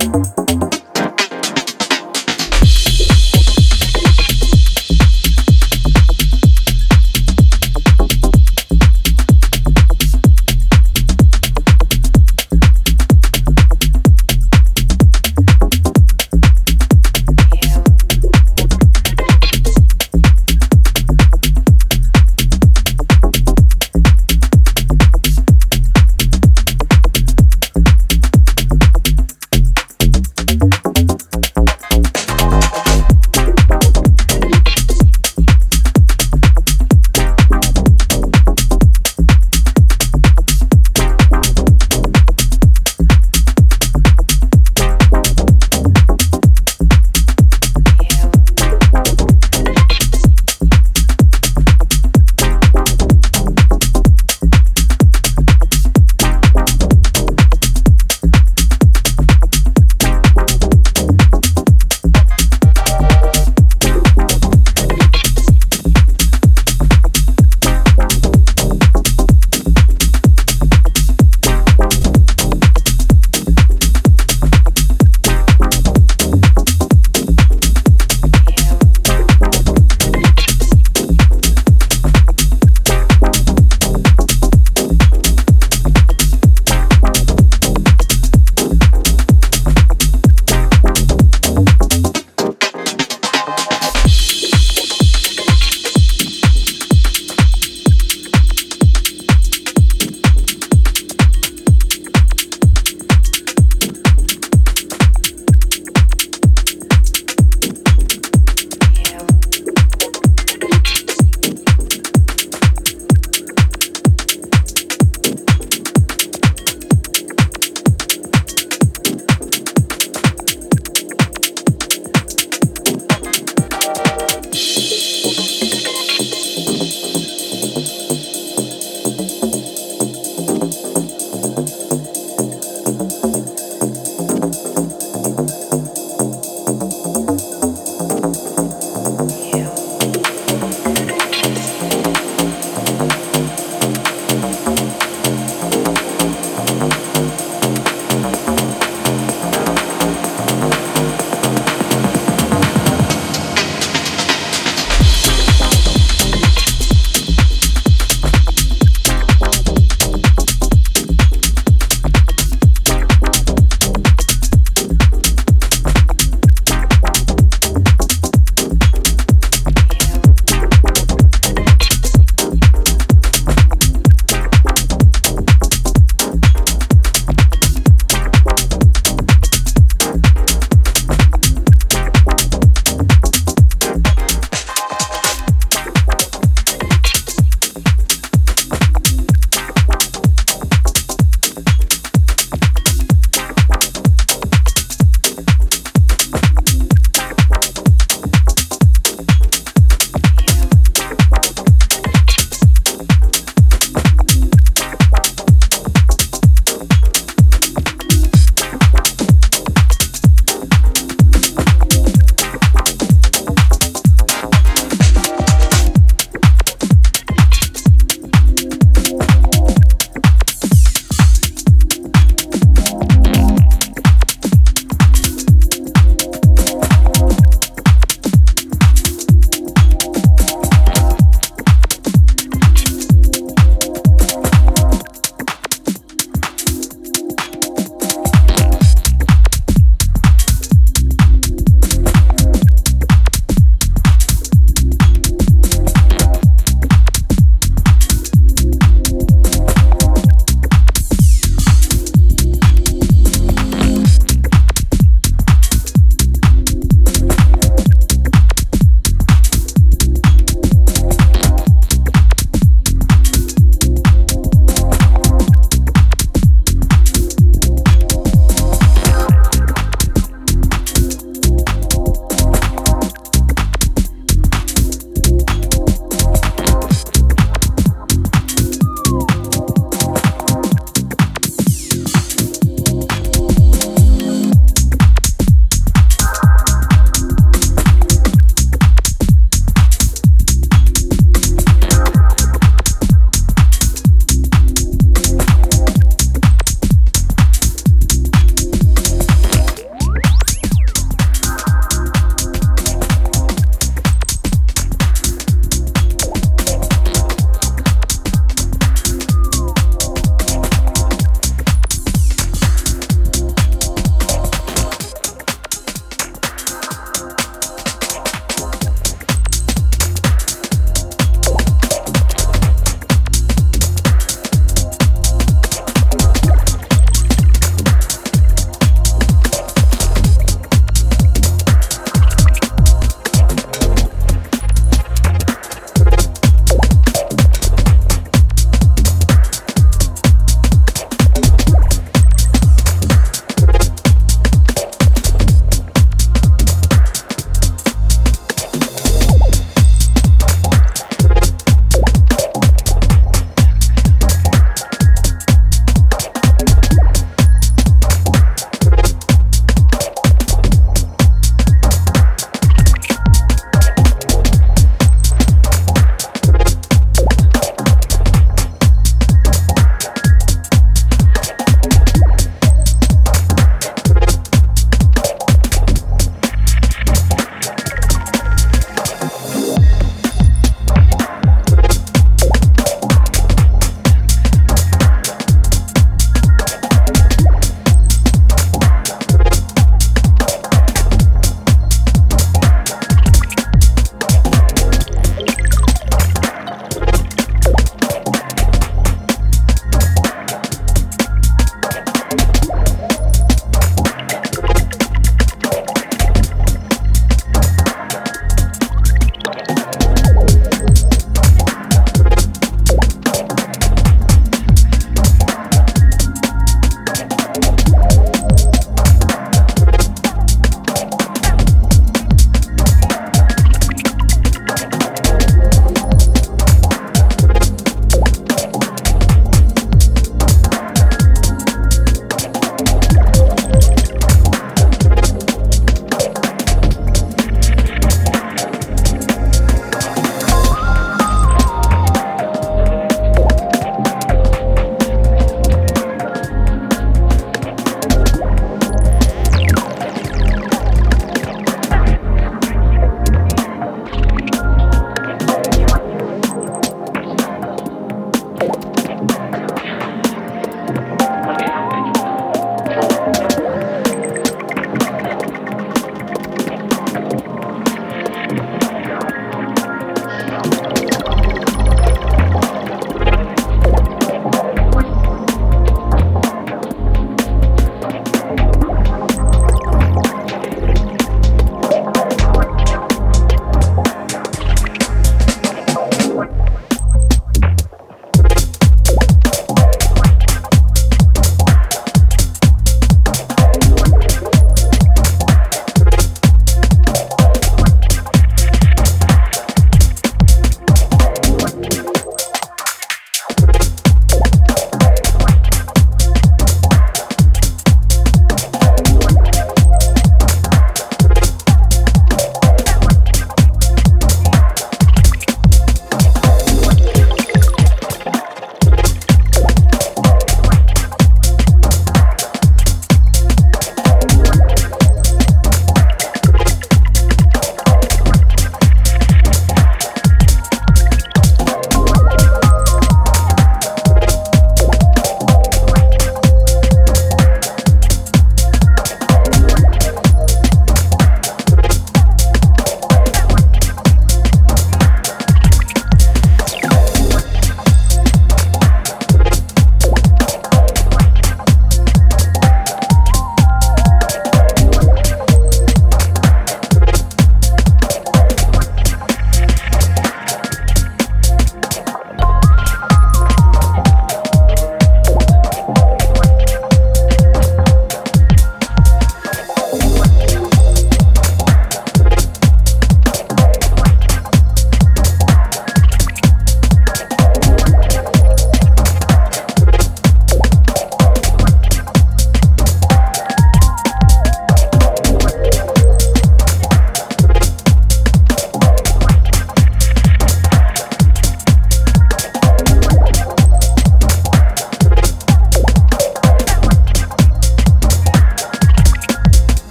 ¡Gracias! you.